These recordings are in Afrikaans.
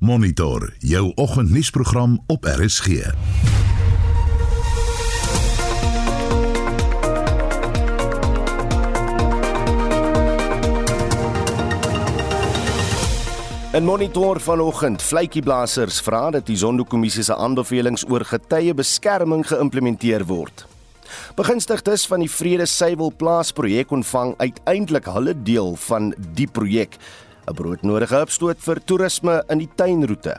Monitor jou oggendnuusprogram op RSG. In monitor vanoggend, vletjieblassers vra dat die Zondo-kommissie se aanbevelings oor getuiebeskerming geïmplementeer word. Begunstigdes van die Vrede Suiwel Plaas projek ontvang uiteindelik hulle deel van die projek. 'n Broodnodige opstoot vir toerisme in die tuinroete.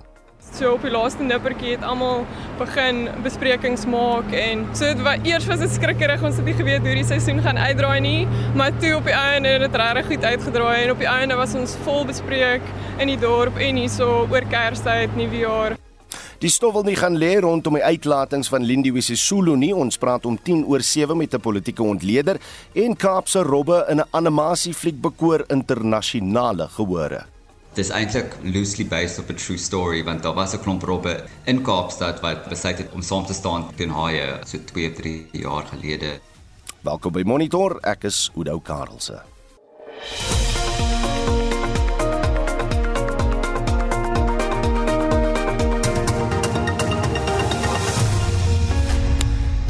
So op die laaste nippertjie het almal begin besprekings maak en so dit was eers was dit skrikkerig ons het nie geweet hoe die seisoen gaan uitdraai nie, maar toe op die einde het dit regtig goed uitgedraai en op die einde was ons vol bespreek in die dorp en hierso oor Kerstyd, Nuwejaar. Die stof wil nie gaan lê rondom die uitlatings van Lindiwe Sisulu nie. Ons praat om 10 oor 7 met 'n politieke ontleder en Kaapse robbe in 'n animasiefliek bekoor internasionale gehore. Dis eintlik loosely based op 'n true story want daar was 'n klomp robbe in Kaapstad wat besluit het om saam te staan teen haie so 2, 3 jaar gelede. Welkom by Monitor. Ek is Udo Karlse.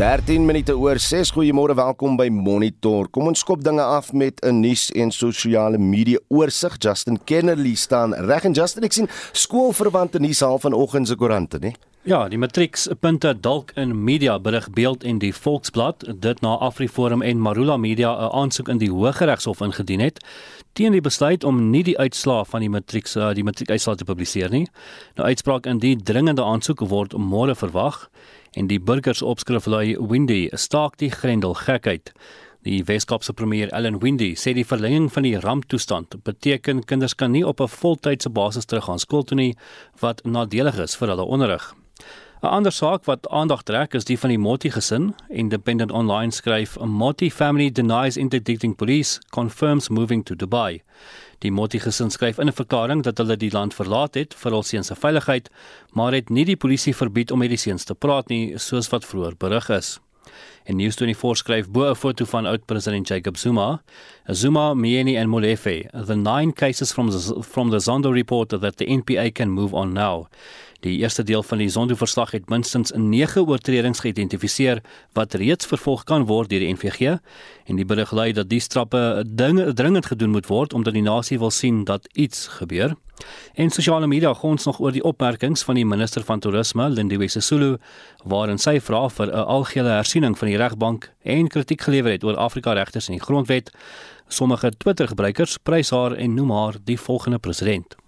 13 minute oor 6. Goeiemôre, welkom by Monitor. Kom ons skop dinge af met 'n nuus en sosiale media oorsig. Justin Kennerly staan reg en Justin ek sien skoolverwante nuus half vanoggend se koerante, né? Ja, die matrieks punte dalk in media berig beeld en die Volksblad dit na AfriForum en Marula Media 'n aansoek in die Hooggeregshof ingedien het teen die besluit om nie die uitslae van die matrieks die matriekuitslae te publiseer nie. Nou uitspraak in die dringende aansoek word môre verwag en die burgers opskrif lui Windy staak die grendel gekheid. Die Weskaapse premier Ellen Windy sê die verlenging van die ramptoestand beteken kinders kan nie op 'n voltydse basis teruggaan skool toe nie wat nadelig is vir hulle onderrig. 'n Ander saak wat aandag trek is die van die Motti gesin. Independent Online skryf: "A Motti family denies interdicting police confirms moving to Dubai." Die Motti gesin skryf in 'n verklaring dat hulle die land verlaat het vir hul seuns se veiligheid, maar het nie die polisie verbied om met die seuns te praat nie, soos wat vroeër berig is. En News24 skryf bo 'n foto van oud-president Jacob Zuma, Zuma, Mieni en Molefe, the nine cases from the, from the Zondo report that the NPA can move on now. Die eerste deel van die Zondo-verslag het minstens 9 oortredings geïdentifiseer wat reeds vervolg kan word deur die NVG en die berig lui dat die strappe dringend gedoen moet word omdat die nasie wil sien dat iets gebeur. En sosiale media gons nog oor die opmerkings van die minister van toerisme, Lindiwe Sisulu, waarin sy vra vir 'n algehele hersiening van die regbank en kritiek gelewer het oor Afrika regters en die grondwet. Sommige Twitter-gebruikers prys haar en noem haar die volgende president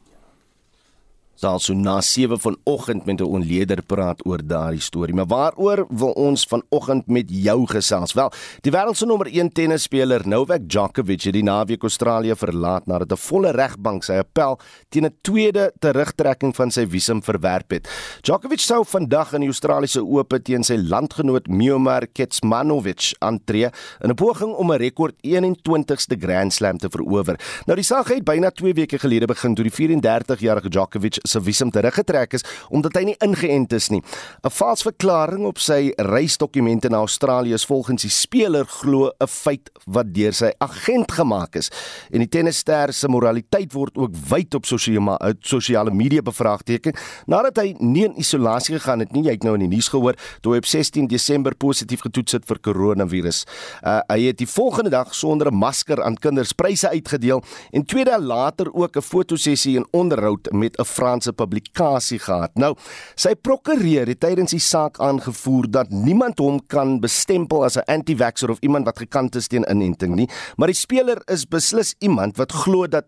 sal so na 7 vanoggend met 'n onleder praat oor daardie storie. Maar waaroor wil ons vanoggend met jou gesels? Wel, die wêreld se nommer 1 tennisspeler Novak Djokovic het die naweek Australië verlaat nadat 'n volle regbank sy appel teen 'n tweede terugtrekking van sy visum verwerp het. Djokovic sou vandag in die Australiese Ope teen sy landgenoot Miomir Kecmanovic aantree in 'n poging om 'n rekord 21ste Grand Slam te verower. Nou die saak het byna 2 weke gelede begin toe die 34-jarige Djokovic se visum teruggetrek is omdat hy nie ingeënt is nie. 'n Vals verklaring op sy reisdokumente na Australië is volgens die speler glo 'n feit wat deur sy agent gemaak is. En die tennisster se moraliteit word ook wyd op sosiale sosiale media bevraagteken nadat hy nie in isolasie gegaan het nie. Jy het nou in die nuus gehoor toe hy op 16 Desember positief getoets het vir koronavirus. Uh, hy het die volgende dag sonder 'n masker aan kinders pryse uitgedeel en twee dae later ook 'n fotosessie en onderhoud met 'n Frans Amerikaanse publikasie gehad. Nou, sy prokureur het tydens die saak aangevoer dat niemand hom kan bestempel as 'n anti-vaxxer of iemand wat gekant is teen inenting nie, maar die speler is beslis iemand wat glo dat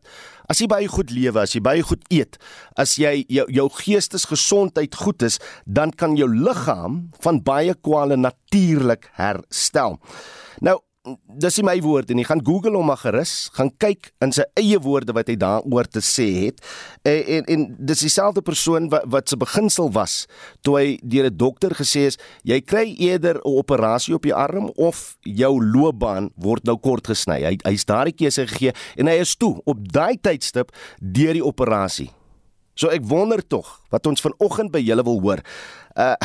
as jy baie goed lewe, as jy baie goed eet, as jy jou, jou geestesgesondheid goed is, dan kan jou liggaam van baie kwale natuurlik herstel. Nou dis nie my woord nie. Gaan Google hom maar gerus, gaan kyk in sy eie woorde wat hy daaroor te sê het. En en, en dis dieselfde persoon wat wat se beginsel was toe hy deur 'n dokter gesê is jy kry eerder 'n operasie op jou arm of jou loopbaan word nou kort gesny. Hy hy's daardie keuse gegee en hy is toe op daai tydstip deur die operasie. So ek wonder tog wat ons vanoggend by julle wil hoor. Uh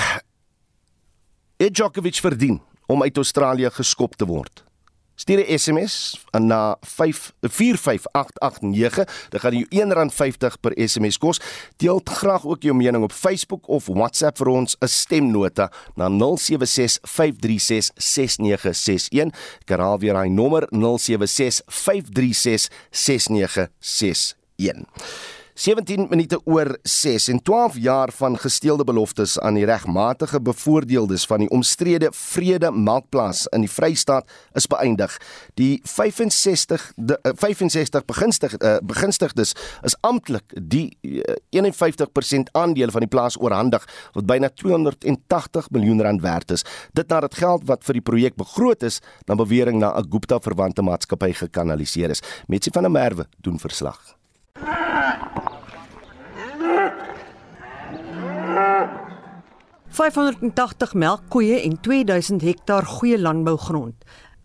Djokovic verdien om uit Australië geskop te word Stuur 'n SMS na 45889. Dit gaan jou R1.50 per SMS kos. Deel graag ook jou mening op Facebook of WhatsApp vir ons 'n stemnota na 0765366961. Ek herhaal weer daai nommer 0765366961. 17 minute oor 6 en 12 jaar van gesteelde beloftes aan die regmatige bevoordeeldes van die omstrede Vrede Melkplaas in die Vrystaat is beëindig. Die 65 de, uh, 65 begunstig uh, begunstigdes is amptelik die uh, 51% aandeel van die plaas oorhandig wat byna 280 miljoen rand werd is. Dit nadat geld wat vir die projek begroot is na bewering na 'n Gupta verwante maatskappy gekanaliseer is. Metsi van der Merwe doen verslag. 580 melkkoeie en 2000 hektaar goeie landbougrond.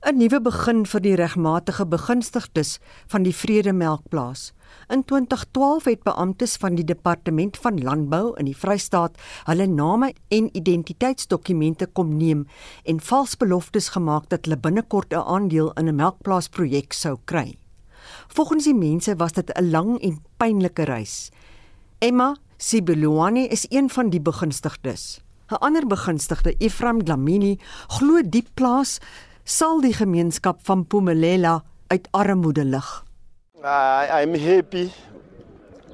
'n Nuwe begin vir die regmatige begunstigdes van die Vrede Melkplaas. In 2012 het beamptes van die Departement van Landbou in die Vrystaat hulle name en identiteitsdokumente kom neem en vals beloftes gemaak dat hulle binnekort 'n aandeel in 'n melkplaasprojek sou kry. Volgens die mense was dit 'n lang en pynlike reis. Emma Sibeluani is een van die begunstigdes. 'n Ander begunstigde, Ephraim Dlamini, glo die plaas sal die gemeenskap van Pumelela uit armoede lig. I I'm happy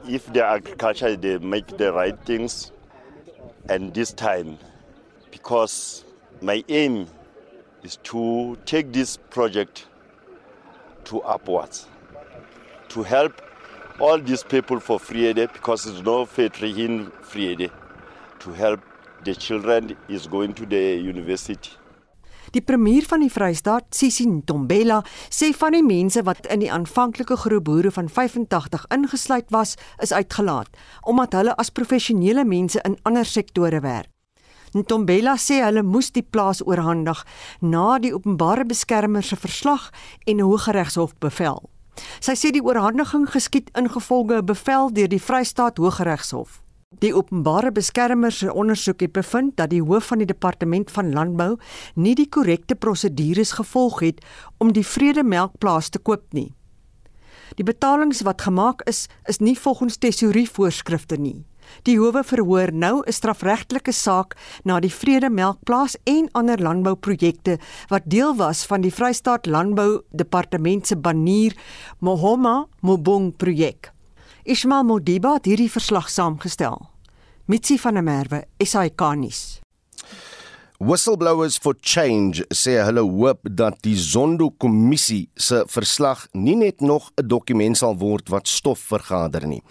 if the agriculture they make the right things and this time because my aim is to take this project to upwards to help all these people for Friede because there's no factory in Friede to help the children is going to the university. Die premier van die Vrystaat, Sisi Ntombela, sê van die mense wat in die aanvanklike groep boere van 85 ingesluit was, is uitgelaat omdat hulle as professionele mense in ander sektore werk. Ntombela sê hulle moes die plaas oorhandig na die openbare beskermer se verslag en 'n Hooggeregshof bevel. Sy sê die oorhandiging geskied ingevolge 'n bevel deur die Vrystaat Hooggeregshof. Die openbare beskermer se ondersoek het bevind dat die hoof van die departement van landbou nie die korrekte prosedures gevolg het om die Vrede Melkplaas te koop nie. Die betalings wat gemaak is, is nie volgens tesourie voorskrifte nie. Die howe verhoor nou 'n strafregtelike saak na die Vrede Melkplaas en ander landbouprojekte wat deel was van die Vrystaat Landbou Departement se banier Mohoma Mobong projek. Ismail Modiba het hierdie verslag saamgestel. Mitsi van der Merwe, SAK-nuus. Whistleblowers for Change sê hulle hoop dat die Zondo-kommissie se verslag nie net nog 'n dokument sal word wat stof vergader nie.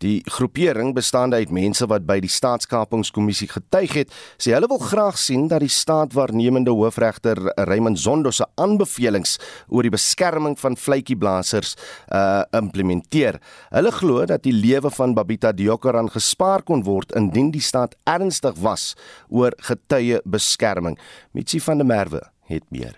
Die groepering bestaande uit mense wat by die staatskapingskommissie getuig het, sê hulle wil graag sien dat die staatwaarnemende hoofregter Raymond Zondo se aanbevelings oor die beskerming van vletjieblassers uh implementeer. Hulle glo dat die lewe van Babita Diokaran gespaar kon word indien die staat ernstig was oor getuie beskerming. Mitsi van der Merwe het meer.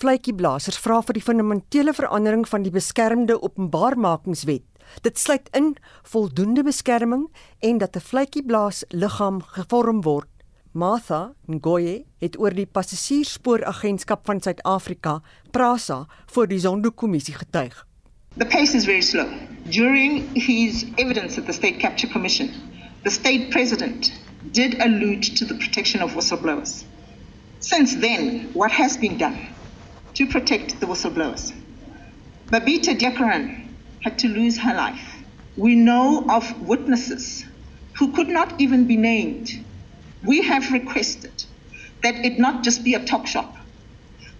Vletjieblassers vra vir die fundamentele verandering van die beskermde openbaarmakingswet Dit sluit in voldoende beskerming en dat 'n vletjieblaas liggaam gevorm word. Martha Ngoye het oor die passasiersspooragentskap van Suid-Afrika, PRASA, voor die Zondo-kommissie getuig. The pace is very slow. During his evidence at the State Capture Commission, the state president did allude to the protection of whistleblowers. Since then, what has been done to protect the whistleblowers? Babita Dekaran had to lose her life. We know of witnesses who could not even be named. We have requested that it not just be a talk shop,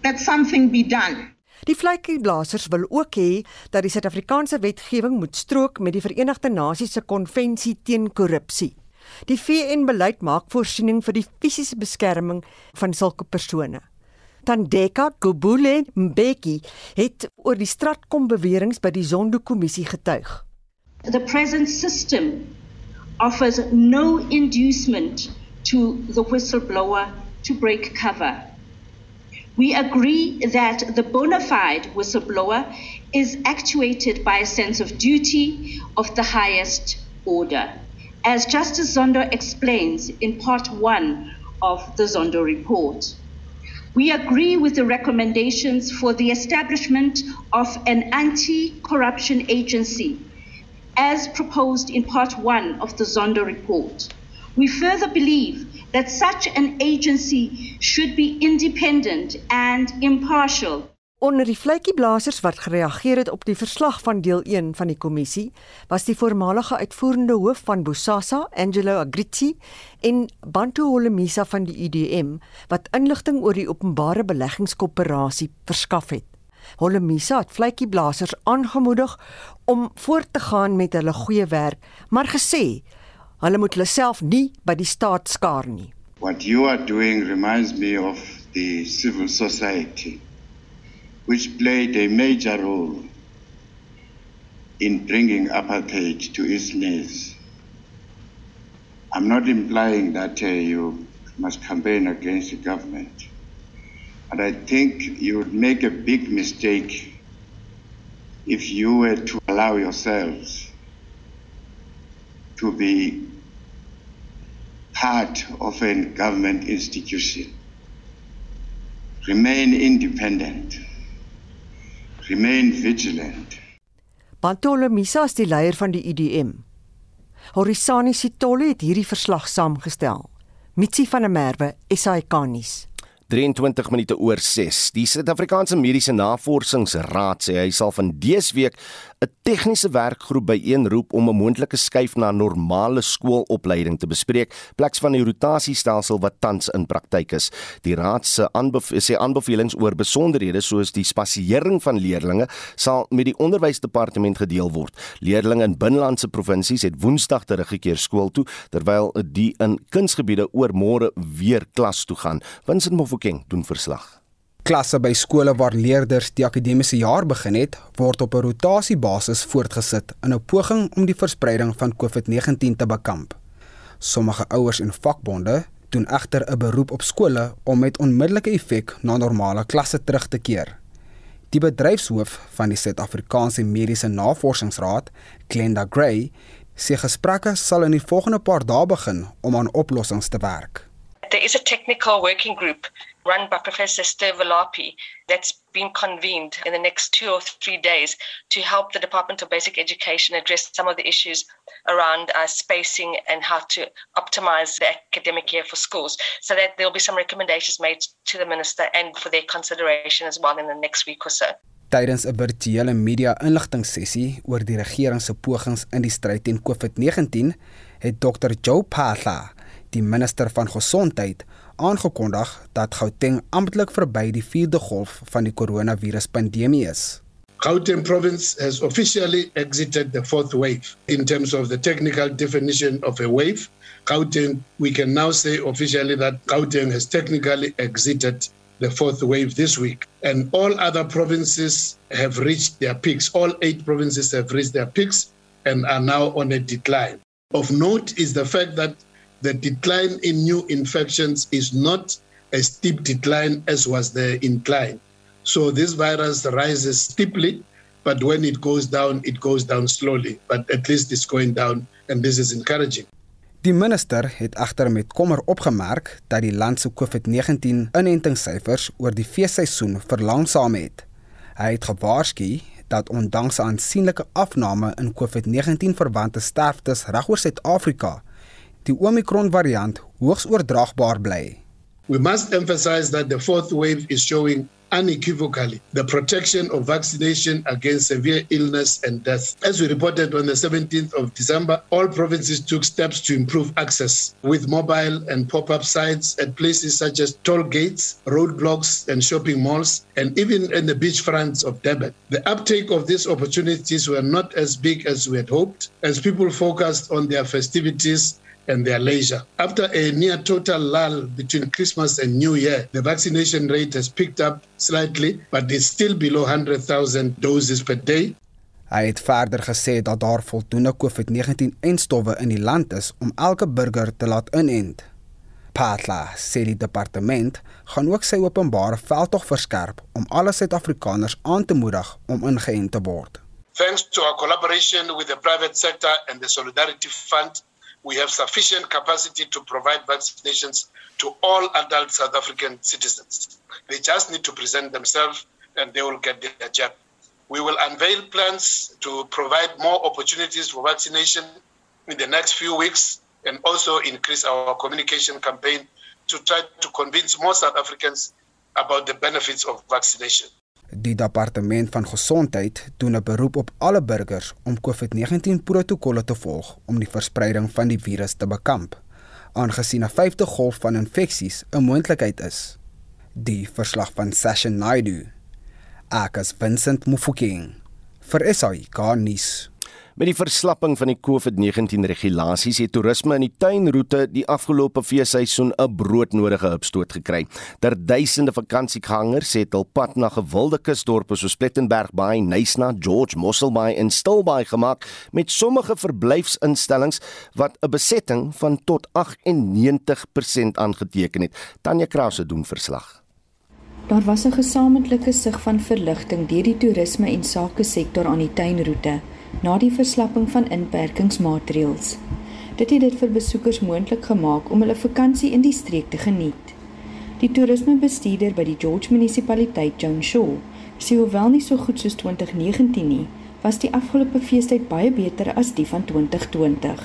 that something be done. Die vletjieblassers wil ook hê dat die Suid-Afrikaanse wetgewing moet strook met die Verenigde Nasies se konvensie teen korrupsie. Die VN-beleid maak voorsiening vir die fisiese beskerming van sulke persone. Tandeka Gobule Mbeki het oor die by die Zondo-kommissie getuig. The present system offers no inducement to the whistleblower to break cover. We agree that the bona fide whistleblower is actuated by a sense of duty of the highest order. As Justice Zondo explains in part 1 of the Zondo report. We agree with the recommendations for the establishment of an anti corruption agency as proposed in Part 1 of the Zondo report. We further believe that such an agency should be independent and impartial. Onder die vletjieblassers wat gereageer het op die verslag van deel 1 van die kommissie, was die voormalige uitvoerende hoof van Bosasa, Angelo Agrizi, en Bantu Holomisa van die IDM wat inligting oor die openbare beleggingskoöperasie verskaf het. Holomisa het vletjieblassers aangemoedig om voort te gaan met hulle goeie werk, maar gesê hulle moet hulle self nie by die staat skaar nie. What you are doing reminds me of the civil society which played a major role in bringing apartheid to its knees. I'm not implying that uh, you must campaign against the government, but I think you would make a big mistake if you were to allow yourselves to be part of a government institution. Remain independent. Remain vigilant. Bantolo Misa is die leier van die IDM. Horisani Sitole het hierdie verslag saamgestel. Mitsi van der Merwe, SAK-nuus. 23 minute oor 6. Die Suid-Afrikaanse Mediese Navorsingsraad sê hy sal van dese week 'n tegniese werkgroep byeenroep om 'n moontlike skuif na normale skoolopleiding te bespreek, pleks van die rotasiestelsel wat tans in praktyk is. Die raad se aanbev sê aanbevelings oor besonderhede soos die spasiering van leerdlinge sal met die onderwysdepartement gedeel word. Leerdlinge in binnelandse provinsies het Woensdag teruggekeer skool toe terwyl die in kunsgebiede oor môre weer klas toe gaan. Vincent Mofokeng doen verslag. Klasse by skole waar leerders die akademiese jaar begin het, word op 'n rotasiebasis voortgesit in 'n poging om die verspreiding van COVID-19 te bekamp. Sommige ouers en vakbonde doen egter 'n beroep op skole om met onmiddellike effek na normale klasse terug te keer. Die bedryfshoof van die Suid-Afrikaanse Mediese Navorsingsraad, Glenda Gray, sê gesprekke sal in die volgende paar dae begin om aan oplossings te werk. There is a technical working group run by Professor Steve Valapi that's been convened in the next two or three days to help the Department of Basic Education address some of the issues around uh, spacing and how to optimize the academic year for schools. So that there'll be some recommendations made to the minister and for their consideration as well in the next week or so. Tydens 'n virtuele media inligtingsessie oor die regering se pogings in die stryd teen COVID-19 het Dr. Joe Phaahla, die minister van gesondheid, aangekondig dat Gauteng amptelik verby die 4de golf van die koronaviruspandemie is. Gauteng province has officially exited the fourth wave in terms of the technical definition of a wave. Gauteng, we can now say officially that Gauteng has technically exited the fourth wave this week. And all other provinces have reached their peaks. All eight provinces have reached their peaks and are now on a decline. Of note is the fact that the decline in new infections is not a steep decline as was the incline. So this virus rises steeply, but when it goes down, it goes down slowly. But at least it's going down, and this is encouraging. Die minister het egter met kommer opgemerk dat die land se COVID-19 inentingssyfers oor die feesseisoen verlangsaam het. Hy het gewaarsku dat ondanks 'n aansienlike afname in COVID-19 verwante sterftes regoor Suid-Afrika, die Omicron variant hoogs oordraagbaar bly. We must emphasize that the fourth wave is showing unequivocally the protection of vaccination against severe illness and death. As we reported on the 17th of December, all provinces took steps to improve access with mobile and pop up sites at places such as toll gates, roadblocks, and shopping malls, and even in the beachfronts of Durban. The uptake of these opportunities were not as big as we had hoped, as people focused on their festivities and their leisure. After a near total lull between Christmas and New Year, the vaccination rate has picked up slightly, but is still below 100,000 doses per day. Hy het verder gesê dat daar voldoende COVID-19-enstowwe in die land is om elke burger te laat inent. Patla sê die departement gaan ook sy openbare veldtog verskerp om alle Suid-Afrikaners aan te moedig om ingeënt te word. Thanks to our collaboration with the private sector and the Solidarity Fund, we have sufficient capacity to provide vaccinations to all adult South African citizens. They just need to present themselves and they will get their jab. We will unveil plans to provide more opportunities for vaccination in the next few weeks and also increase our communication campaign to try to convince more South Africans about the benefits of vaccination. Die departement van gesondheid doen 'n beroep op alle burgers om COVID-19 protokolle te volg om die verspreiding van die virus te bekamp, aangesien 'n vyfde golf van infeksies 'n moontlikheid is. Die verslag van Sasha Naidu. Akas Vincent Mufokeng vir SAI Garnis. Met die verslapping van die COVID-19 regulasies het toerisme in die tuinroete die afgelope feesseisoen 'n broodnodige hupstoot gekry. Ter duisende vakansiegangers het hul pad na gewilde kusdorpe soos Plettenberg Bay, Nysna, George Mossel Bay en Stilbaai gemaak met sommige verblyfsinstellings wat 'n besetting van tot 98% aangeteken het. Tanya Krause doen verslag. Daar was 'n gesamentlike sig van verligting deur die toerisme en sake sektor aan die tuinroete na die verslapping van inperkingsmaatreëls. Dit het dit vir besoekers moontlik gemaak om hulle vakansie in die streek te geniet. Die toerismebestuurder by die George munisipaliteit, Joan Shaw, sê hoewel nie so goed soos 2019 nie, was die afgelope feestyd baie beter as die van 2020.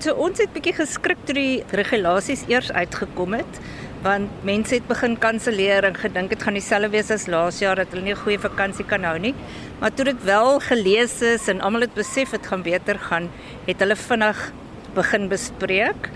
So ons het bietjie geskrik toe die regulasies eers uitgekom het want mense het begin kanselleer en gedink dit gaan dieselfde wees as laas jaar dat hulle nie 'n goeie vakansie kan hou nie. Maar toe dit wel gelees is en almal het besef dit gaan beter gaan, het hulle vinnig begin bespreek.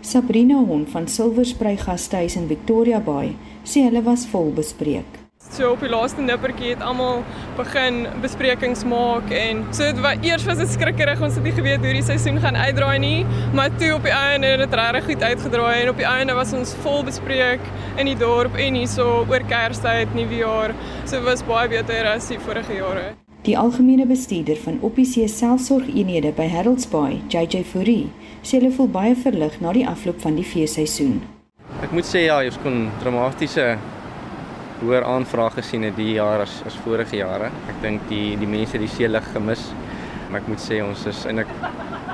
Sabrina Hon van Silverspruit Gastehuis in Victoria Bay sê hulle was vol bespreek. So op die laaste nippertjie het almal begin besprekings maak en so dit was eers was dit skrikkerig ons het nie geweet hoe die seisoen gaan uitdraai nie, maar toe op die einde het dit regtig goed uitgedraai en op die einde was ons vol bespreek in die dorp en hierso oor Kerstyd, Nuwejaar. So was baie beter as die vorige jare. Die algemene bestuurder van OPC selfsorgeenhede by Harold's Bay, JJ Fourie, sê hulle voel baie verlig na die afloop van die feesseisoen. Ek moet sê ja, ons kon dramatiese hoër aanvraag gesien het die jaar as as vorige jare. Ek dink die die mense die see lig gemis. Maar ek moet sê ons is eintlik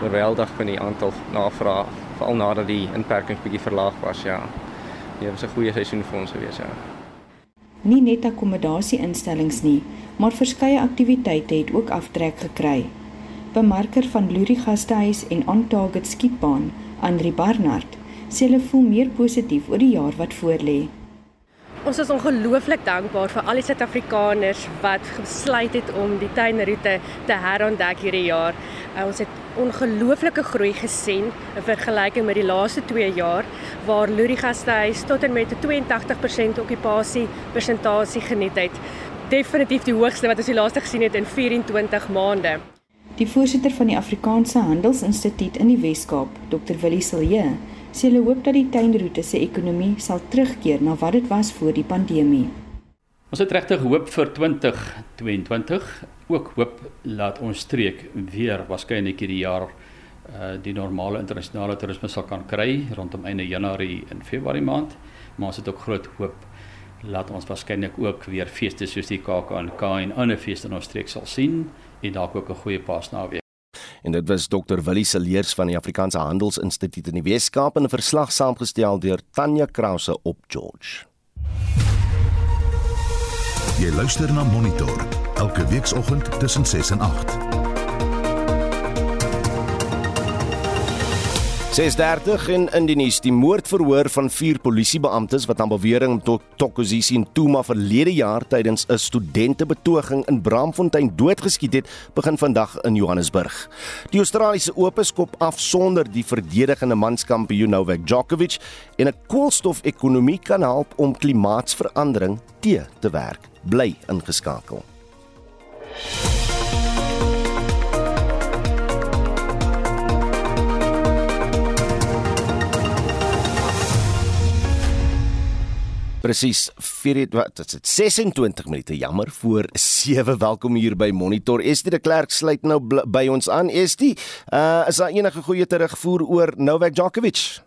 oorweldig van die aantal navrae veral nadat die inperkings bietjie verlaag was, ja. Dit was 'n goeie seisoen vir ons gewees, ja. Nie net akkommodasie-instellings nie, maar verskeie aktiwiteite het ook aftrek gekry. Bemarker van Lurie Gastehuis en On Target Skietbaan, Andri Barnard, sê hulle voel meer positief oor die jaar wat voorlê. Ons is ongelooflik dankbaar vir al die Suid-Afrikaners wat besluit het om die tuinroete te herontdek hierdie jaar. Uh, ons het ongelooflike groei gesien in vergelyking met die laaste 2 jaar waar Lurie Gastehuis tot en met 'n 82% okkupasie persentasie geniet het. Definitief die hoogste wat ons die laaste gesien het in 24 maande. Die voorsitter van die Afrikaanse Handelsinstituut in die Wes-Kaap, Dr. Willie Silje, sê hulle hoop dat die tuinroete se ekonomie sal terugkeer na wat dit was voor die pandemie. Ons het regtig hoop vir 2022, ook hoop laat ons streek weer waarskynlik hierdie jaar uh die normale internasionale toerisme sal kan kry rondom einde Januarie en Februarie maand, maar ons het ook groot hoop laat ons waarskynlik ook weer feeste soos die KAK en ander feeste in ons streek sal sien en dalk ook 'n goeie paasnaweek en dit was Dr Willie Seleers van die Afrikaanse Handelsinstituut in die Weskaap in 'n verslag saamgestel deur Tanya Krause op George. Jy luister na Monitor elke weekoggend tussen 6 en 8. 6:30 in Indonesië die moordverhoor van vier polisiebeamptes wat aan bewering tot Tokozisi en Tuma verlede jaar tydens 'n studentebetoging in Braamfontein doodgeskiet het, begin vandag in Johannesburg. Die Australiese Ope skop af sonder die verdedigende manskampioen Novak Djokovic en 'n koolstofekonomie kan help om klimaatsverandering te te werk. Bly ingeskakel. Presies 4 wat dit? is 26 minute jammer voor 7 welkom hier by Monitor. Estie de Klerk sluit nou by ons aan. Estie uh, is daar enige goeie terugvoer oor Novak Djokovic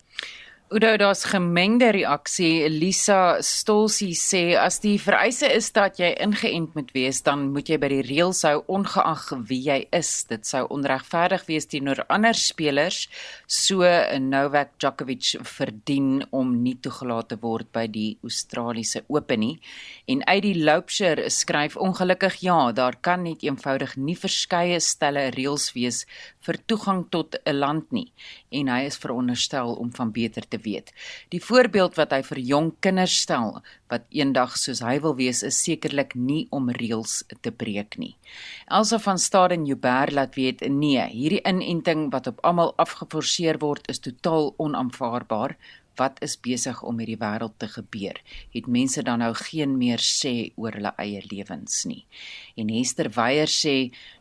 Oudou daar's gemengde reaksie. Elisa Stolsie sê as die vereiste is dat jy ingeënt moet wees, dan moet jy by die reëls hou ongeag wie jy is. Dit sou onregverdig wees teenoor ander spelers so Novak Djokovic verdien om nie toegelaat te word by die Australiese Ope nie. En uit die Loupshire skryf ongelukkig ja, daar kan net eenvoudig nie verskeie stelle reëls wees vir toegang tot 'n land nie en hy is veronderstel om van beter te weet. Die voorbeeld wat hy vir jong kinders stel wat eendag soos hy wil wees is sekerlik nie om reëls te breek nie. Elsa van Staden Joubert laat weet nee, hierdie inenting wat op almal afgeforceer word is totaal onaanvaarbaar wat is besig om met die wêreld te gebeur? Het mense dan nou geen meer sê oor hulle eie lewens nie? En Hester Weyer sê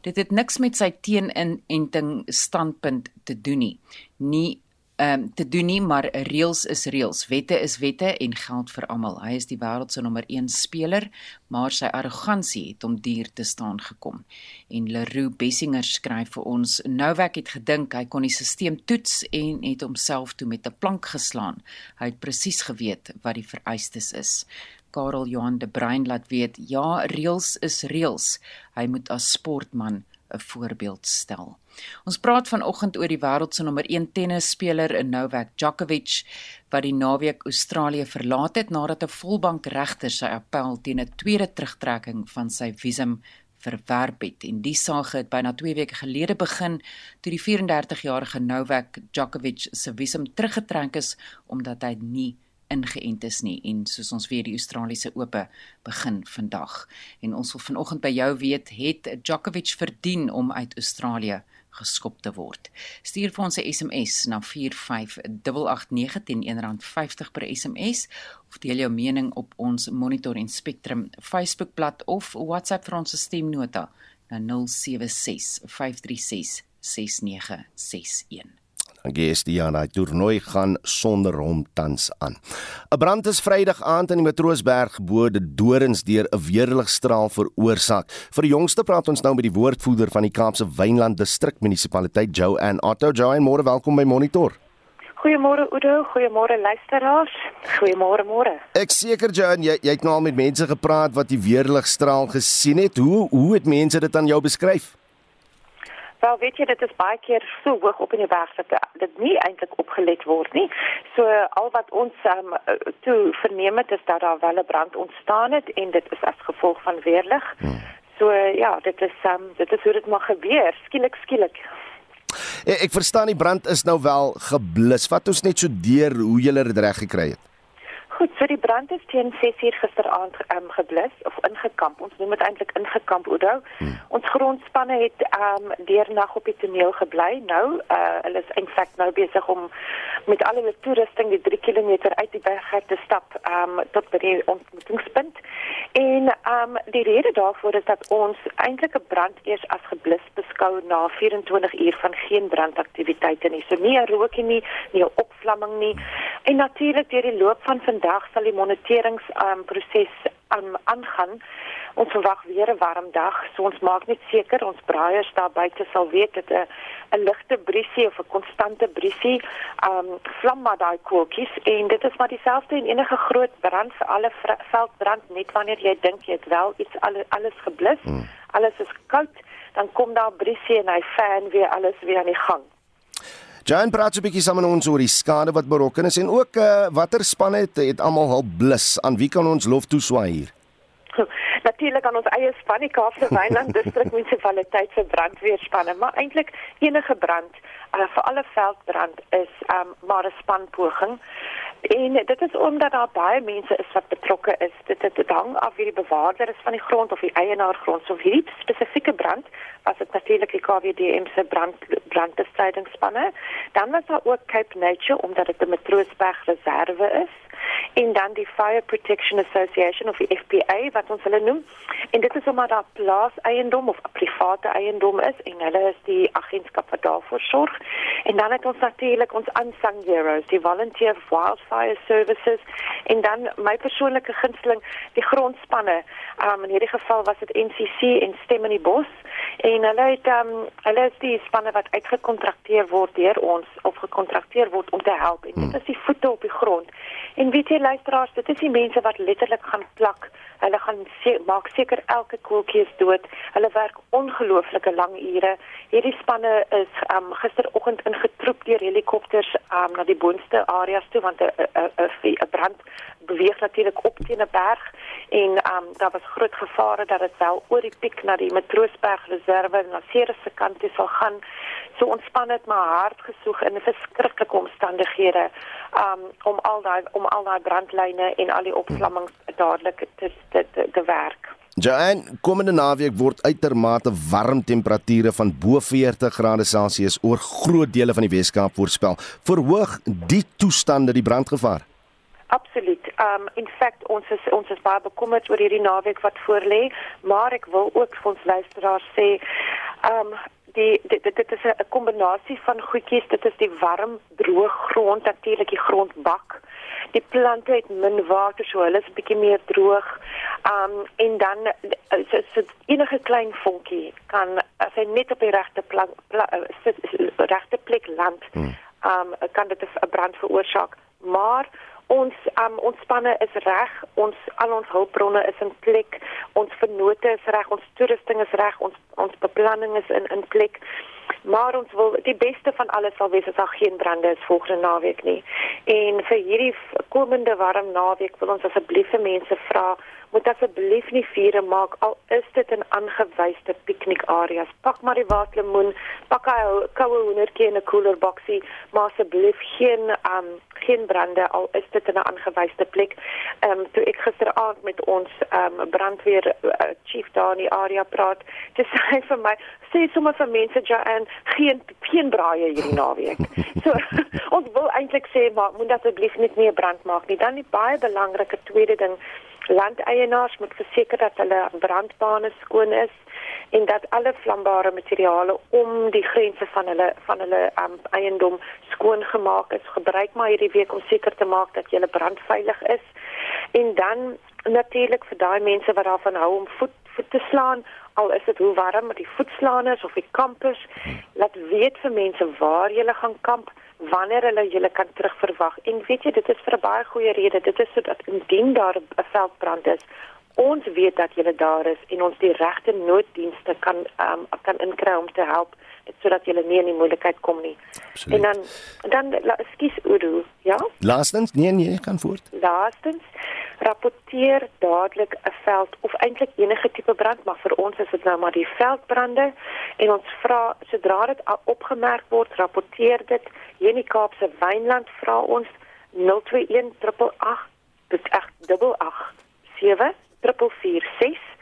dit het niks met sy teeninenting standpunt te doen nie. Nie um, te doen nie, maar reëls is reëls. Wette is wette en geld vir almal. Hy is die wêreld se nommer 1 speler, maar sy arrogansie het hom duur te staan gekom. En Leroux Bessinger skryf vir ons: Novak het gedink hy kon die stelsel toets en het homself toe met 'n plank geslaan. Hy het presies geweet wat die vereistes is. Karel Johan de Bruin laat weet: Ja, reëls is reëls. Hy moet as sportman 'n voorbeeld stel. Ons praat vanoggend oor die wêreld se nommer 1 tennisspeler in Novak Djokovic wat die naweek Australië verlaat het nadat 'n volbank regter sy appel teen 'n tweede terugtrekking van sy visum verwerp het. En die saak het byna 2 weke gelede begin toe die 34-jarige Novak Djokovic se visum teruggetrek is omdat hy nie ingeënt is nie en soos ons weet die Australiese Ope begin vandag en ons wil vanoggend by jou weet het Djokovic verdien om uit Australië geskop te word. Stuur vir ons 'n SMS na 45889 teen R1.50 per SMS of deel jou mening op ons Monitor en Spectrum Facebookblad of WhatsApp vir ons stemnota na 076 536 6961. Gestiana, die toernooi gaan sonder hom tans aan. 'n Brand is Vrydag aand in die Matroosberg gebode Dorings deur 'n weerligstraal veroorsaak. Vir die jongste praat ons nou met die woordvoerder van die Kaapse Wynland Distrik Munisipaliteit, Joanne Otto. Joanne, môre welkom by Monitor. Goeiemôre Udo, goeiemôre luisteraars. Goeiemôre môre. Ek seker Joanne, jy jy het nou al met mense gepraat wat die weerligstraal gesien het. Hoe hoe het mense dit aan jou beskryf? Wel weet jy dit is baie keer so hoog op in die berg dat dit nie eintlik opgelet word nie. So al wat ons um, toe verneem het is dat daar wel 'n brand ontstaan het en dit is as gevolg van weerlig. Hmm. So ja, dit is um, dit is hoe dit maar gebeur, skielik skielik. Ek, ek verstaan die brand is nou wel geblus. Wat ons net so deur hoe jy dit reg gekry het. Goed, so die brand is teen 6uur gisteraand um, geblus of ingekamp. Ons noem dit eintlik ingekamp Oudo. Hmm. Ons grondspanne het um deernag op die toneel gebly. Nou, uh hulle is eintlik nou besig om met al hulle toerusting die 3 km uit die berg te stap um tot by die ontmoetingspunt. En um die rede daarvoor is dat ons eintlik 'n brand eers as geblus beskou na 24 uur van geen brandaktiwiteite nie. So nie 'n rookie nie, nie 'n opvlamming nie. En natuurlik deur die loop van vandag sal die monitorings um, proses um, aangaan. Ons verwag weer 'n warm dag. So ons maak net seker ons braaiers daar buite sal weet dat 'n 'n ligte briesie of 'n konstante briesie um vlam maar daai koeltjies en dit is maar dieselfde in enige groot brand vir alle veldbrand net wanneer jy dink jy het wel iets alles, alles geblus. Hmm. Alles is koud, dan kom daar briesie en hy fan weer alles weer aan die gang. Jan praat 'n bietjie saam met ons oor die skade wat berokken is en ook uh, watter spanne het, het almal hulp blus. Aan wie kan ons lof toeswaai hier? Natuurlik aan ons eie span, die Kaapse Wynland Distrik Munisipaliteit se brandweerspanne, maar eintlik enige brand, uh, vir alle veldbrand is um, maar 'n spanpoging. En dit is omdat daar baie mense is wat betrokke is. Dit het hang af wie die bewaarder is van die grond of die eienaar grond. So hierdie spesifieke brand was dit natuurlik die KWDM se brand brandbestrydingspanne. Dan was daar ook Cape Nature omdat dit 'n Matroosberg reserve is en dan die Fire Protection Association of die FPA wat ons hulle noem. En dit is omdat daar plaas eiendom of private eiendom is en hulle is die agentskap wat daarvoor sorg. En dan het ons natuurlik ons unsung heroes, die Volunteer Wildfire Services en dan my persoonlike gunsteling, die grondspanne. Um in hierdie geval was dit NCC en Stem in die Bos en hulle het um hulle is die spanne wat uitgekontrakteer word deur ons of gekontrakteer word om te help. En dit hmm. is die voete op die grond. En weet jy luisteraars, dit is die mense wat letterlik gaan plak. Hulle gaan se maak seker elke koeltjie is dood. Hulle werk ongelooflike lang ure. Hierdie spanne is um gisteroggend ingetroep deur helikopters um na die boonste areas toe want 'n 'n 'n brand beweeg natuurlik op teen 'n berg en um daar was groot gevare dat dit wel oor die piek na die Matroosberg reserve en na Ceres se kant toe sal gaan. So ontspan het maar hard gesoek in verskriklike omstandighede um om al daai om al daai brandlyne en al die opvlammings dadelik te te te, te werk. Joanne, komende naweek word uitermate warm temperature van bo 40 grade Celsius oor groot dele van die Weskaap voorspel. Verhoog die toestande die brandgevaar? Absoluut. Um in fact ons is ons is baie bekommerd oor hierdie naweek wat voorlê, maar ek wil ook vir ons luisteraars sê um die dit dit is 'n kombinasie van goedjies. Dit is die warm, droë grond, natuurlik die grondbak. Die plante het min water, so hulle is 'n bietjie meer droog. Um en dan so, so enige klein vonkie kan as hy net op die regte plek regte plek land, hmm. um kan dit 'n brand veroorsaak. Maar ons um, ons spanne is reg, ons al ons hulpbronne is in plek, ons vennote is reg, ons toerusting is reg, ons ons beplanning is in in plek. Maar ons wil die beste van alles sal wees as daar geen brande is volgende naweek nie. En vir hierdie komende warm naweek wil ons asseblief vir mense vra moet asseblief nie vure maak al is dit in aangewyse piknikareas. Pak maar die waterlemoen, pak 'n koue hoendertjie in 'n koelerboksie, maar asseblief geen um geen brande al is dit in 'n aangewyse plek. Ehm um, toe ek gisteraand met ons ehm um, brandweer uh, chief daar in die area praat, dis hy vir my sê sommer vir mense Joanne geen geen braaie hierdie naweek. So ons wil eintlik sê maar moet asseblief net nie 'n brand maak nie. Dan die baie belangrike tweede ding landeienaars moet verseker dat hulle brandbane skoon is en dat alle vlambare materiale om die grense van hulle van hulle um, eiendom skoon gemaak is. Gebruik maar hierdie week om seker te maak dat jy brandveilig is. En dan natuurlik vir daai mense wat daarvan hou om voet voet te slaan, al is dit hoe warm met die voetslaaners of die kampers, laat weet vir mense waar jy gaan kamp wanneer hulle julle kan terugverwag. En weet jy, dit is vir 'n baie goeie rede. Dit is sodat indien daar 'n veldbrand is, ons weet dat julle daar is en ons die regte nooddienste kan um, kan inkry om te help sodat julle nie in die moeilikheid kom nie. Absoluut. En dan dan ekskuus Udo, ja? Laastens, nee nee, kan voort. Laastens rapporteer dadelik 'n veld of eintlik enige tipe brand, maar vir ons is dit nou maar die veldbrande en ons vra sodra dit opgemerk word, rapporteer dit. Hier in die Kaapse Wynland vra ons 021 888 dit is 888 7 446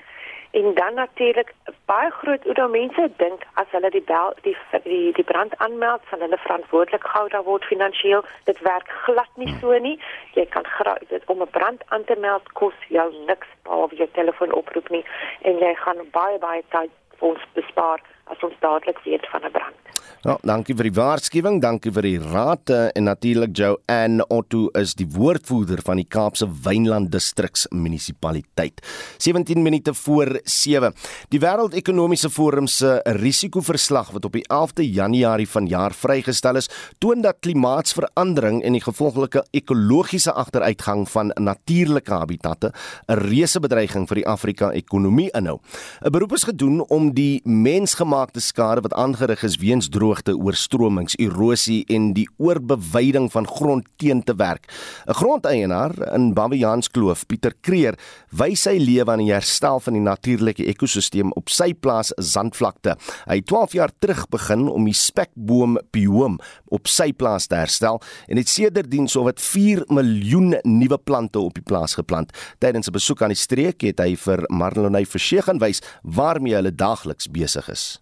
En dan natuurlik baie groot oor mense dink as hulle die bel die die, die brand aanmeld, sal hulle verantwoordelik gehou daar word finansiëel. Dit werk glad nie so nie. Jy kan dit om 'n brand aan te meld kos jou niks behalwe jou telefoonoproep nie en jy gaan baie baie tyd vir ons bespaar as ons dadelik weet van 'n brand. Nou, dankie vir die waarskuwing, dankie vir die raad eh, en natuurlik Joanne Otto is die woordvoerder van die Kaapse Wynland Distriks Munisipaliteit. 17 minute voor 7. Die Wêreldekonomiese Forum se risikoverslag wat op die 11de Januarie vanjaar vrygestel is, toon dat klimaatsverandering en die gevolglike ekologiese agteruitgang van natuurlike habitatte 'n reuse bedreiging vir die Afrika-ekonomie inhou. 'n Beroep is gedoen om die mensgemaakte skade wat aangerig is weens droog droogte, oorstromings, erosie en die oorbeweiding van grond teen te werk. 'n Grondeienaar in Babiaanskloof, Pieter Kreer, wys sy lewe aan die herstel van die natuurlike ekosisteem op sy plaas Zandvlakte. Hy het 12 jaar terug begin om die spekboom bioom op sy plaas te herstel en het sedertdien sowat 4 miljoen nuwe plante op die plaas geplant. Tydens 'n besoek aan die streek het hy vir Marlonay Versheg gaan wys waarmee hulle daagliks besig is.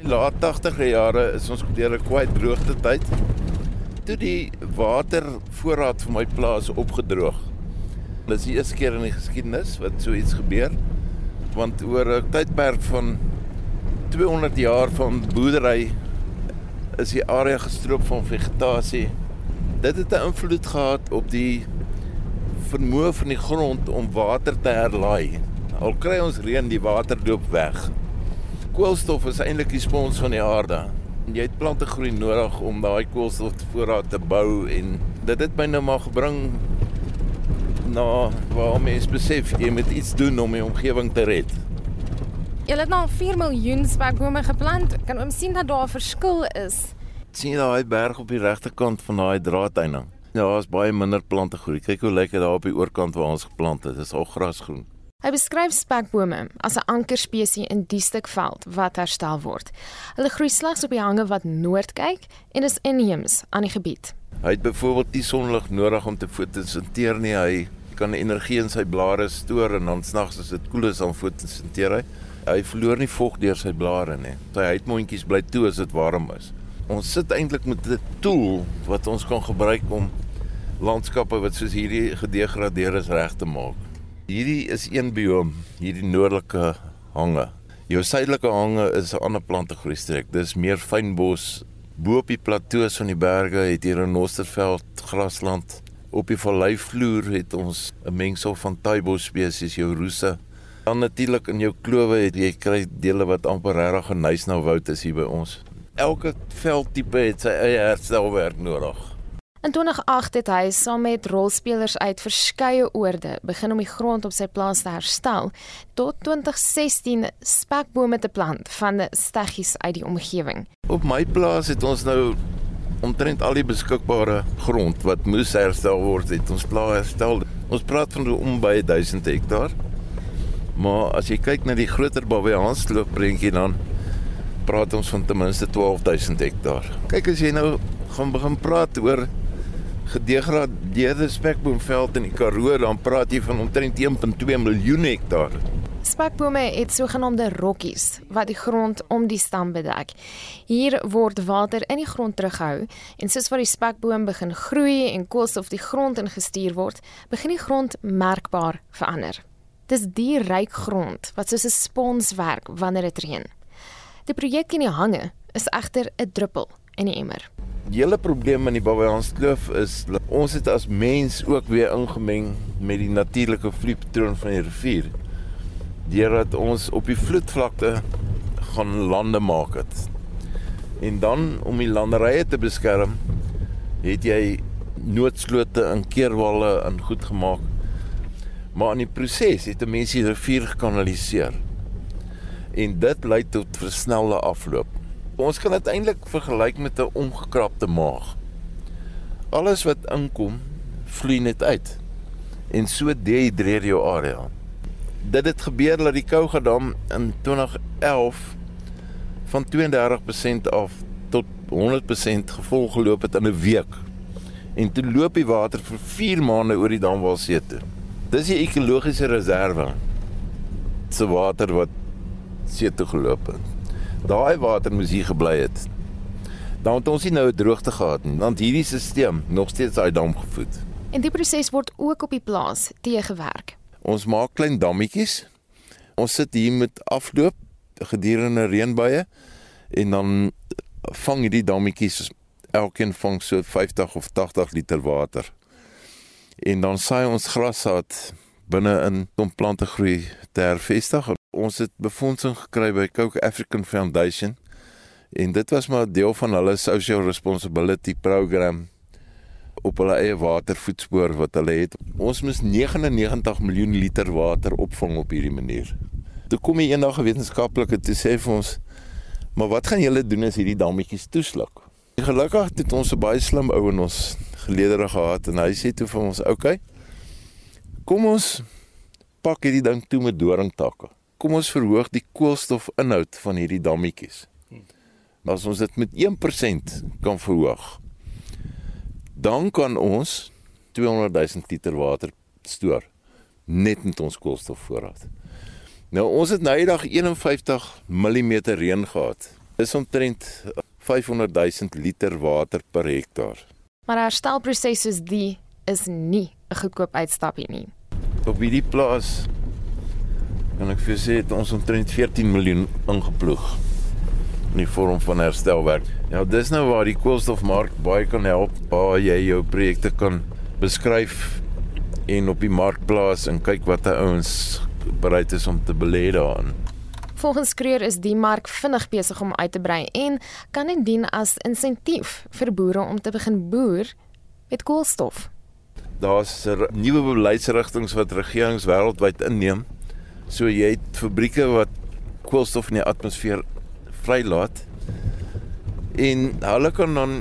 In die laat 80e jare is ons deur 'n kwai droogte tyd toe die watervoorraad vir my plaas opgedroog. Dit is die eerste keer in die geskiedenis wat so iets gebeur. Want oor 'n tydperk van 200 jaar van boerdery is die area gestroop van vegetasie. Dit het 'n invloed gehad op die vermoë van die grond om water te herlaai. Al kry ons reën, die water loop weg. Koolstof is eintlik die spons van die aarde. Jy het plante groei nodig om daai koolstofvoorraad te bou en dit het my nou maar gebring na waar mens besef jy moet iets doen om die omgewing te red. Julle het nou 4 miljoen spekbome geplant. Kan oom sien dat daar 'n verskil is? sien daai berg op die regterkant van daai draadeining. Ja, daar's baie minder plante groei. Kyk hoe lyk dit daar op die oorkant waar ons geplant het. Dit is al grasgroen. Hy beskryf spekbome as 'n ankerspesie in die stuk veld wat herstel word. Hulle groei slegs op die hange wat noord kyk en is inheems aan die gebied. Hy het byvoorbeeld nie sonlig nodig om te fotosinteer nie. Hy kan energie in sy blare stoor en dan snags as dit koel is dan fotosinteer hy. Hy verloor nie vog deur sy blare nie. Sy huidmondjies bly toe as dit warm is. Ons sit eintlik met 'n tool wat ons kan gebruik om landskappe wat soos hierdie gedegradeer is reg te maak. Hierdie is een biom, hierdie noordelike hange. Jou suidelike hange is 'n ander plantegroei streek. Dis meer fynbos. Bo op die plateaus van die berge het hier 'n nosterveld, grasland. Op die valleivloer het ons 'n mengsel van taibos spesies, jou roese. Dan natuurlik in jou klowe het jy kry dele wat amper regtig 'n nuisnou woud is hier by ons. Elke veldtipe het sy eie herstelwerk nodig. In 2008 het hy saam met rolspelers uit verskeie oorde begin om die grond op sy plaas te herstel tot 2016 spekbome te plant van steggies uit die omgewing. Op my plaas het ons nou omtrent al die beskikbare grond wat moes herstel word, het ons plaas herstel. Ons praat van om by 1000 hektaar. Maar as jy kyk na die groter Baviaansloop prentjie dan praat ons van ten minste 12000 hektaar. Kyk as jy nou gaan begin praat oor gedegradeerde spekboomveld in die Karoo, dan praat jy van omtrent 1.2 miljoen hektaar. Spekbome het sogenaamde rokkies wat die grond om die stam bedek. Hier word water in die grond teruggehou en soos wat die spekboom begin groei en koolstof die grond ingestuur word, begin die grond merkbaar verander. Dis die ryk grond wat soos 'n spons werk wanneer dit reën. Die projek in die hange is egter 'n druppel in die emmer. Hele probleem in die Babajanskloof is dat ons het as mens ook weer ingemeng met die natuurlike vloeipatroon van die rivier. Deurdat ons op die vloedvlakte gaan lande maak het. En dan om die landerye te beskerm, het jy noodslote en keerwalle in goed gemaak. Maar in die proses het mense die rivier gekanaliseer. En dit lei tot versnelde afloop. Ons kan dit eintlik vergelyk met 'n omgekrapte maag. Alles wat inkom, vloei net uit. En so dehydreer jou area. Dit het gebeur dat die Kougadam in 2011 van 32% af tot 100% gevol geloop het in 'n week. En toe loop die water vir 4 maande oor die damwalsee toe. Dis die ekologiese reserve. Se water wat see toe geloop het. Daai water moes hier gebly het. Dan het ons nie nou 'n droogte gehad nie, want hierdie stelsel nog steeds uit dam gevoed. En die proses word ook op die plaas teëgewerk. Ons maak klein dammetjies. Ons sit hier met afloop gedurende reënbuie en dan vang hierdie dammetjies elkeen vang so 50 of 80 liter water. En dan saai ons grassaad binne in om plante groei te hervestig. Ons het befondsing gekry by Coke African Foundation en dit was maar deel van hulle social responsibility program op hulle eie watervoetspoor wat hulle het. Ons moes 99 miljoen liter water opvang op hierdie manier. Toe kom die eendag 'n wetenskaplike te sê vir ons, "Maar wat gaan julle doen as hierdie dammetjies toesluk?" Gelukkig het ons 'n baie slim ou in ons geleedere gehad en hy sê toe vir ons, "Oké. Okay, kom ons pak hierdie ding toe met doringtakke. Kom ons verhoog die koolstofinhoud van hierdie dammetjies. Maar as ons dit met 1% kan verhoog, dan kan ons 200 000 liter water stoor net met ons koolstofvoorraad. Nou ons het nou eendag 51 mm reën gehad. Dis omtrent 500 000 liter water per hektaar. Maar 'n herstelproses soos die is nie 'n goedkoop uitstapie nie. Op hierdie plaas kan ek vir sê het ons omtrent 14 miljoen ingeploeg in die vorm van herstelwerk. Ja, dis nou waar die koolstofmark baie kan help, waar jy jou projekte kan beskryf en op die mark plaas en kyk wat die ouens bereid is om te belê daarin. Volgens Kreer is die mark vinnig besig om uit te brei en kan dit dien as insentief vir boere om te begin boer met koolstof. Daar's nuwe beleidsrigtinge wat regerings wêreldwyd inneem. So jy het fabrieke wat koolstof in die atmosfeer vrylaat en hulle kan dan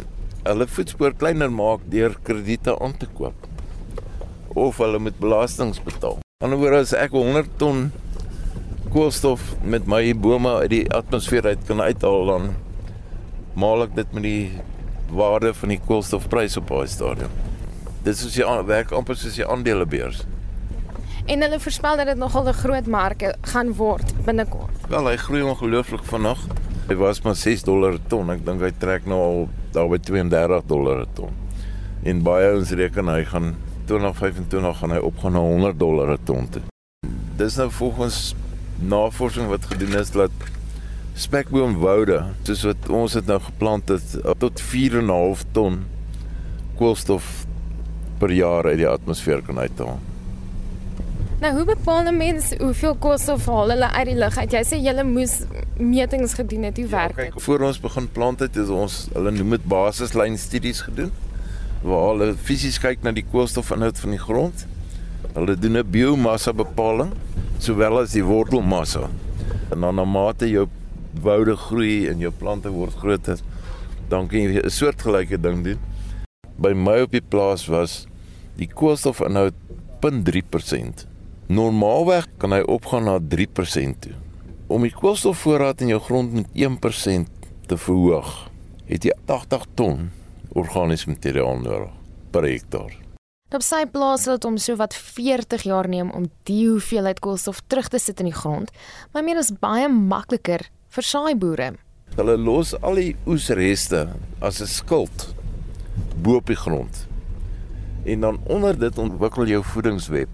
hulle voetspoor kleiner maak deur krediete aan te koop of hulle met belastings betaal. Aan die ander woorde as ek 100 ton koolstof met my bome uit die atmosfeer uit kan uithaal dan maal ek dit met die waarde van die koolstofprys op daai stadium. Dit is jy werk amper soos jy aandelebeurs. En hulle voorspel dat dit nogal 'n groot mark gaan word binnekort. Wel, hy groei ongelooflik vinnig. Hy was maar 6 dollar per ton. Ek dink hy trek nou al daar by 32 dollar per ton. En baie ons reken hy gaan 2025 gaan hy opgaan na 100 dollar per ton. Toe. Dis nou volgens navorsing wat gedoen is dat spekboomwoude, soos wat ons dit nou geplant het, tot 4.5 ton koolstof per jaar uit die atmosfeer kan uithaal. Nou hoe bepaal 'n mens hoeveel koolstof haal hulle uit die lug uit? Jy sê jy moes metings gedoen het, hoe ja, werk dit? Ja, kyk, voor ons begin plant het, is ons hulle noem dit basislyn studies gedoen waar hulle fisies kyk na die koolstofinhoud van die grond. Hulle doen 'n biomassa bepaling sowel as die wortelmassa. En dan na mate jou woude groei en jou plante word groter, dan kan jy 'n soortgelyke ding doen. By my op die plaas was die koolstofinhoud 0.3%. Normaalweg kan hy opgaan na 3% toe. Om die koolstofvoorraad in jou grond met 1% te verhoog, het jy 80 ton organiese materiaal nodig per hektaar. Op sy plaas sal dit om so wat 40 jaar neem om die hoeveelheid koolstof terug te sit in die grond, maar meer is baie makliker vir saai boere. Hulle los al die oesreste as 'n skild bo op die grond. En dan onder dit ontwikkel jou voedingsweb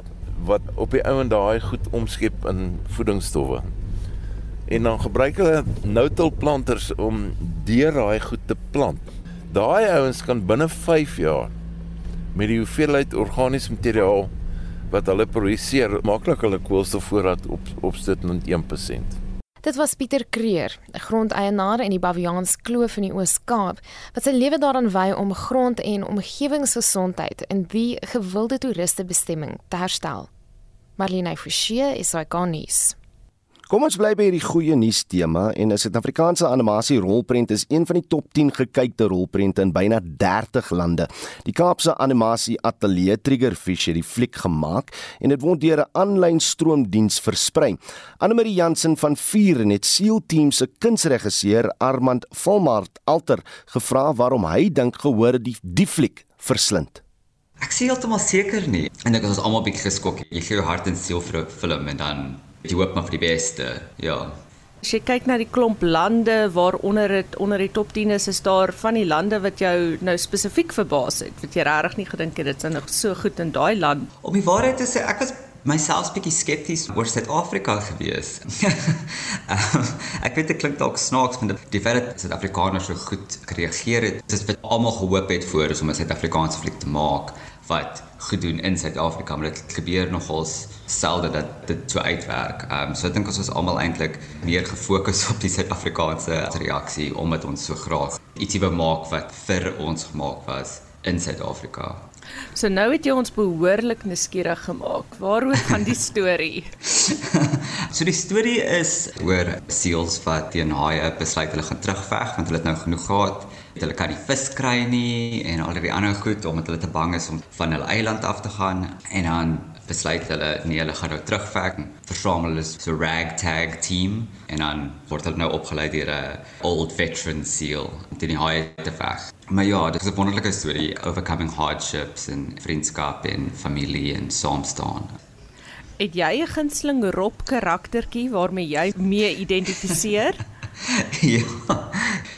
wat op die ouend daai goed omskep in voedingsstowwe. En dan gebruik hulle nou-til planters om deur daai goed te plant. Daai ouens kan binne 5 jaar met die hoeveelheid organiese materiaal wat hulle produseer, maklik hulle koolstofvoorraad op opsit met 1%. Dit was Pieter Kreer, 'n grondeienaar in die Baviaans Kloof in die Oos-Kaap, wat sy lewe daaraan wy om grond- en omgewingsgesondheid in die gewilde toeristebestemming te herstel. Marlene Forsie is hy gonies. Kom ons bly by hierdie goeie nuus tema en 'n Suid-Afrikaanse animasie rolprent is een van die top 10 gekykte rolprente in byna 30 lande. Die Kaapse animasie ateljee Triggerfish het die fliek gemaak en dit word deur 'n aanlyn stroomdiens versprei. Annelie Jansen van Vier en het Seal Team se kunsregisseur Armand Volmart Alter gevra waarom hy dink gehoor die die fliek verslind. Ek sê heeltemal seker nie. En ek was almal bietjie geskok. Jy gee jou hart en siel vir 'n film en dan jy hoop maar vir die beste. Ja. As jy kyk na die klomp lande waaronder dit onder die top 10 is, is daar van die lande wat jou nou spesifiek verbaas het. Wat jy regtig nie gedink het dit sou nog so goed in daai land. Om die waarheid te sê, ek was myself bietjie skepties oor Suid-Afrika gewees. um, ek weet dit klink dalk snaaks met die feit dat Suid-Afrikaners so goed gereageer het. Dit is wat almal gehoop het voor is om 'n Suid-Afrikaanse fliek te maak wat goed doen in Suid-Afrika, maar dit gebeur nogals selde dat dit so uitwerk. Ehm um, so ek dink ons was almal eintlik meer gefokus op die Suid-Afrikaanse reaksie omdat ons so graag ietsie wou maak wat vir ons gemaak was in Suid-Afrika. So nou het jy ons behoorlik nuuskierig gemaak. Waaroor gaan die storie? so die storie is oor seals wat teen haie besluit hulle gaan terugveg want hulle het nou genoeg gehad hulle kan nie vis kry nie en al die ander goed omdat hulle te bang is om van hulle eiland af te gaan en dan besluit hulle nee hulle gaan nou terugvek versamel hulle so ragtag team en dan word hulle nou opgelei deur 'n old veteran seal om die haie te veg. Maar ja dit is 'n wonderlike storie overcoming hardships en vriendskap en familie en saamstaan het jy 'n gunsteling rob karaktertjie waarmee jy mee identifiseer? Ja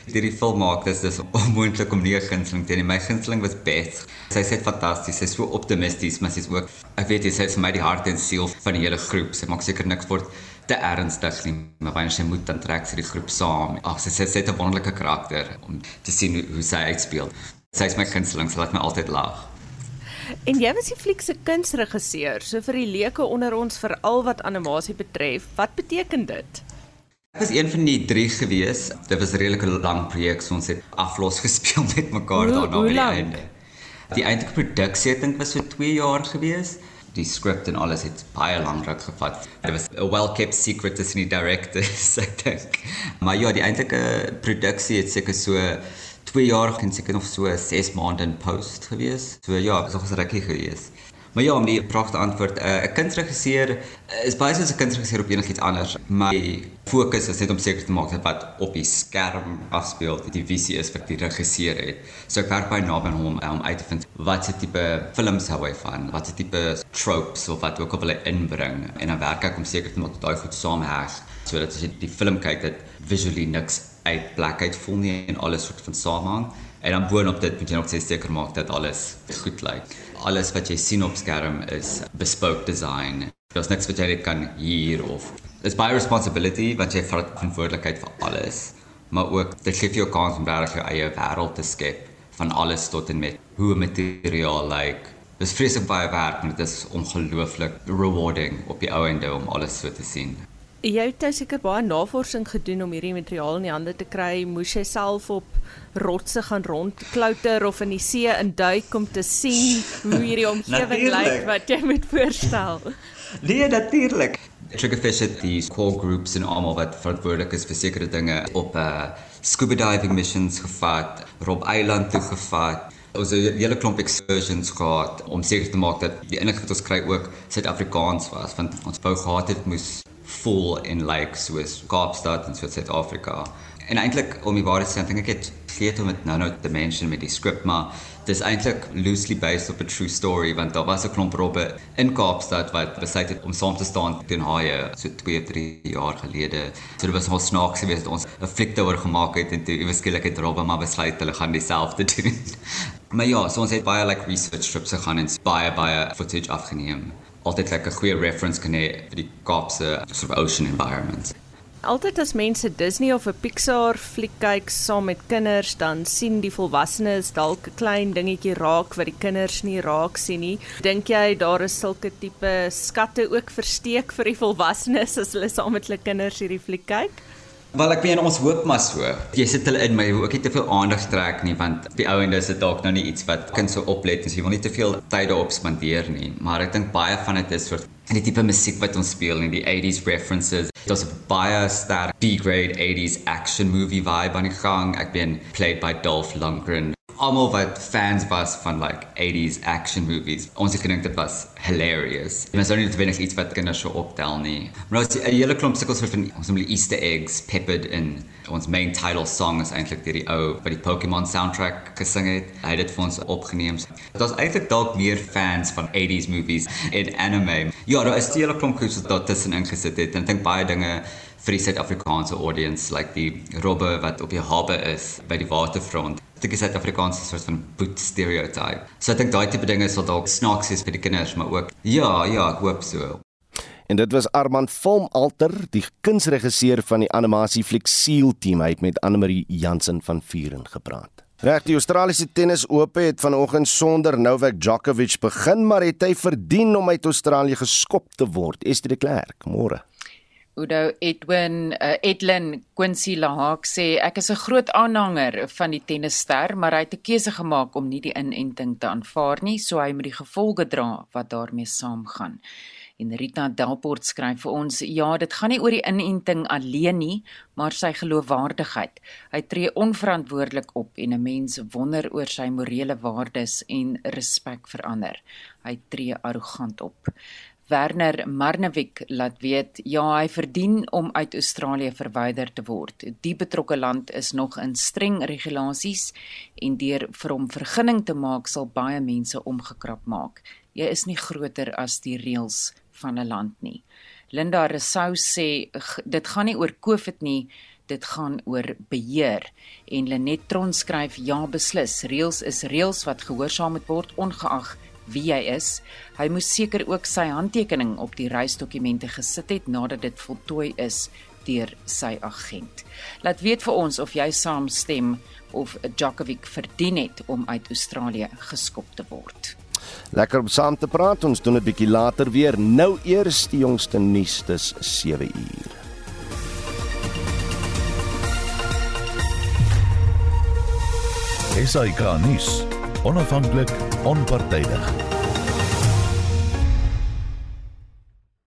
Hierdie film maak dis dis onmoontlik om nie 'n gunsteling te hê nie. My gunsteling was Beth. Sy sê fantasties, sy's so optimisties, maar sy's ook ek weet jy sê vir my die hart en siel van die hele groep. Sy maak seker niks word te ernstig nie, maar wanneer sy moet dan trek sy die groep saam. Ag, sy sê sy het 'n wonderlike karakter om te sien hoe, hoe sy uitspeel. Sy is my gunsteling, sy laat my altyd lag. En jy was die fliek se kunsregisseur, so vir die leuke onder ons veral wat animasie betref, wat beteken dit? Ek was een van die drie gewees. Dit was 'n redelike lang projek, so ons het aflos gespeel met mekaar daarna by die einde. Die eintlike produksie het dink was so 2 jaar gewees. Die skrip en alles het baie lank ruk gevat. Dit was 'n well-kept secret tussen die directors, ek dink. Maar ja, die eintlike produksie het seker so 2 jaar en seker nog so 6 maande in post gewees. So ja, dit was rukkie gewees. Maar ja, om die vraag te antwoord, uh, 'n kunstregisseur is baie soos 'n kunstregisseur op enigiets anders. My fokus is net om seker te maak dat wat op die skerm afspeel, die visie is wat die regisseur het. So ek werk baie naby aan hom om uit te vind wat se tipe films hy van, wat se tipe tropes of wat ook al wil inbring en dan werk ek om seker te maak dat daai goed saamhang sodat as jy die film kyk dat visually niks uit plek uit voel nie en alles soort van samehang. En dan boonop dit moet jy nog seker maak dat alles goed lyk. Alles wat jy sien op skerm is bespoke design. Daar's niks wat jy net kan hier of It's by responsibility wat jy vat verantwoordelikheid vir alles, maar ook dit gee jou kans om regtig jou eie wêreld te skep van alles tot en met hoe 'n materiaal lyk. Like. Dit is vreeslik baie werk, maar dit is ongelooflik rewarding op die ou ende om alles so te sien. Jy het nou seker baie navorsing gedoen om hierdie materiaal in die hande te kry. Moes jy self op rotse gaan rondklouter of in die see induik om te sien hoe hierdie omgewing lyk wat jy moet voorstel? Nee, natuurlik. Triggerfish het die core groups en almal wat verantwoordelik is vir sekere dinge op 'n uh, scuba diving missions gevat, Rob Eiland toe gevat. Ons het 'n hele klomp excursions gehad om seker te maak dat die enigste wat ons kry ook Suid-Afrikaans was, want ons wou gehad het moes vol in like soos Kaapstad en soos Suid-Afrika. En eintlik om die waarheid te sê, dink ek het geet om dit nou nou te mention met die skrip, maar dis eintlik loosely based op a true story want daar was 'n klomp robbe in Kaapstad wat besluit het om saam te staan teen haie so 2 of 3 jaar gelede. So dit was nogal snaaks geweest dat ons 'n fliek daaroor gemaak het en toe eweskielik het robbe maar besluit hulle gaan dieselfde doen. maar ja, so ons het baie like research strips gegaan en baie baie footage afgeneem altyd lekker goeie reference kan hê vir die Kaapse sort of ocean environments. Altyd as mense Disney of 'n Pixar fliek kyk saam met kinders, dan sien die volwassenes dalk 'n klein dingetjie raak wat die kinders nie raak sien nie. Dink jy daar is sulke tipe skatte ook versteek vir die volwassenes as hulle saam met hulle kinders hierdie fliek kyk? Wel ek meen ons hoop maar so. Jy sit hulle in my ook nie te veel aandag trek nie want die ou ende is dit dalk nou nie iets wat kind sou oplet en jy wil nie te veel tyd daarop spandeer nie. Maar ek dink baie van dit is soort die tipe musiek wat ons speel in die 80s references. Dit's 'n baie sterk B-grade 80s action movie vibe aan die gang. Ek ben played by Dolph Lundgren almal wat fans was van like 80s action movies. Ons het gedink dit was hilarious. En ons het net iets wat kinders sou optel nie. Maar ons het 'n hele klomp sulke soort van ons noem die Easter eggs peppered in ons main title song is eintlik deur die ou wat die Pokémon soundtrack gesing het. Hy het dit vir ons opgeneem. Dit was eintlik dalk meer fans van 80s movies en anime. Ja, daar is 'n hele klomp goed wat daar tussenin gesit het en ek dink baie dinge vir die Suid-Afrikaanse audience like die robbe wat op die hawe is by die waterfront dit is 'n Suid-Afrikaanse soort van boot stereotype. So ek dink daai tipe dinge sal dalk snaaks wees vir die kinders, maar ook ja, ja, ek hoop so. En dit was Armand Volmalter, die kunsregisseur van die animasiefliek Seal Team uit met Annelie Jansen van Vuren gepraat. Reg, die Australiese tennis ope het vanoggend sonder Novak Djokovic begin, maar het hy verdien om uit Australië geskop te word. Esther de Klerk, môre. Udo Edwin uh, Edlin Quincy Lahaak sê ek is 'n groot aanhanger van die tennisster, maar hy het 'n keuse gemaak om nie die inenting te aanvaar nie, so hy moet die gevolge dra wat daarmee saamgaan. En Rita Delport skryf vir ons: "Ja, dit gaan nie oor die inenting alleen nie, maar sy geloofwaardigheid. Hy tree onverantwoordelik op en 'n mens wonder oor sy morele waardes en respek vir ander. Hy tree arrogant op." Werner Marnewik laat weet ja, hy verdien om uit Australië verwyder te word. Die betrokke land is nog in streng regulasies en deur vir hom vergunning te maak sal baie mense omgekrap maak. Jy is nie groter as die reëls van 'n land nie. Linda Resou sê dit gaan nie oor COVID nie. Dit gaan oor beheer en Lenet Tron skryf ja beslis reëls is reëls wat gehoorsaam moet word ongeag wie hy is. Hy moes seker ook sy handtekening op die reisdokumente gesit het nadat dit voltooi is deur sy agent. Laat weet vir ons of jy saamstem of Djokovic verdien het om uit Australië geskop te word. Lekker om saam te praat. Ons doen dit bietjie later weer. Nou eers die jongste nuus dis 7 uur. SAK nuus. Onafhanklik, onpartydig.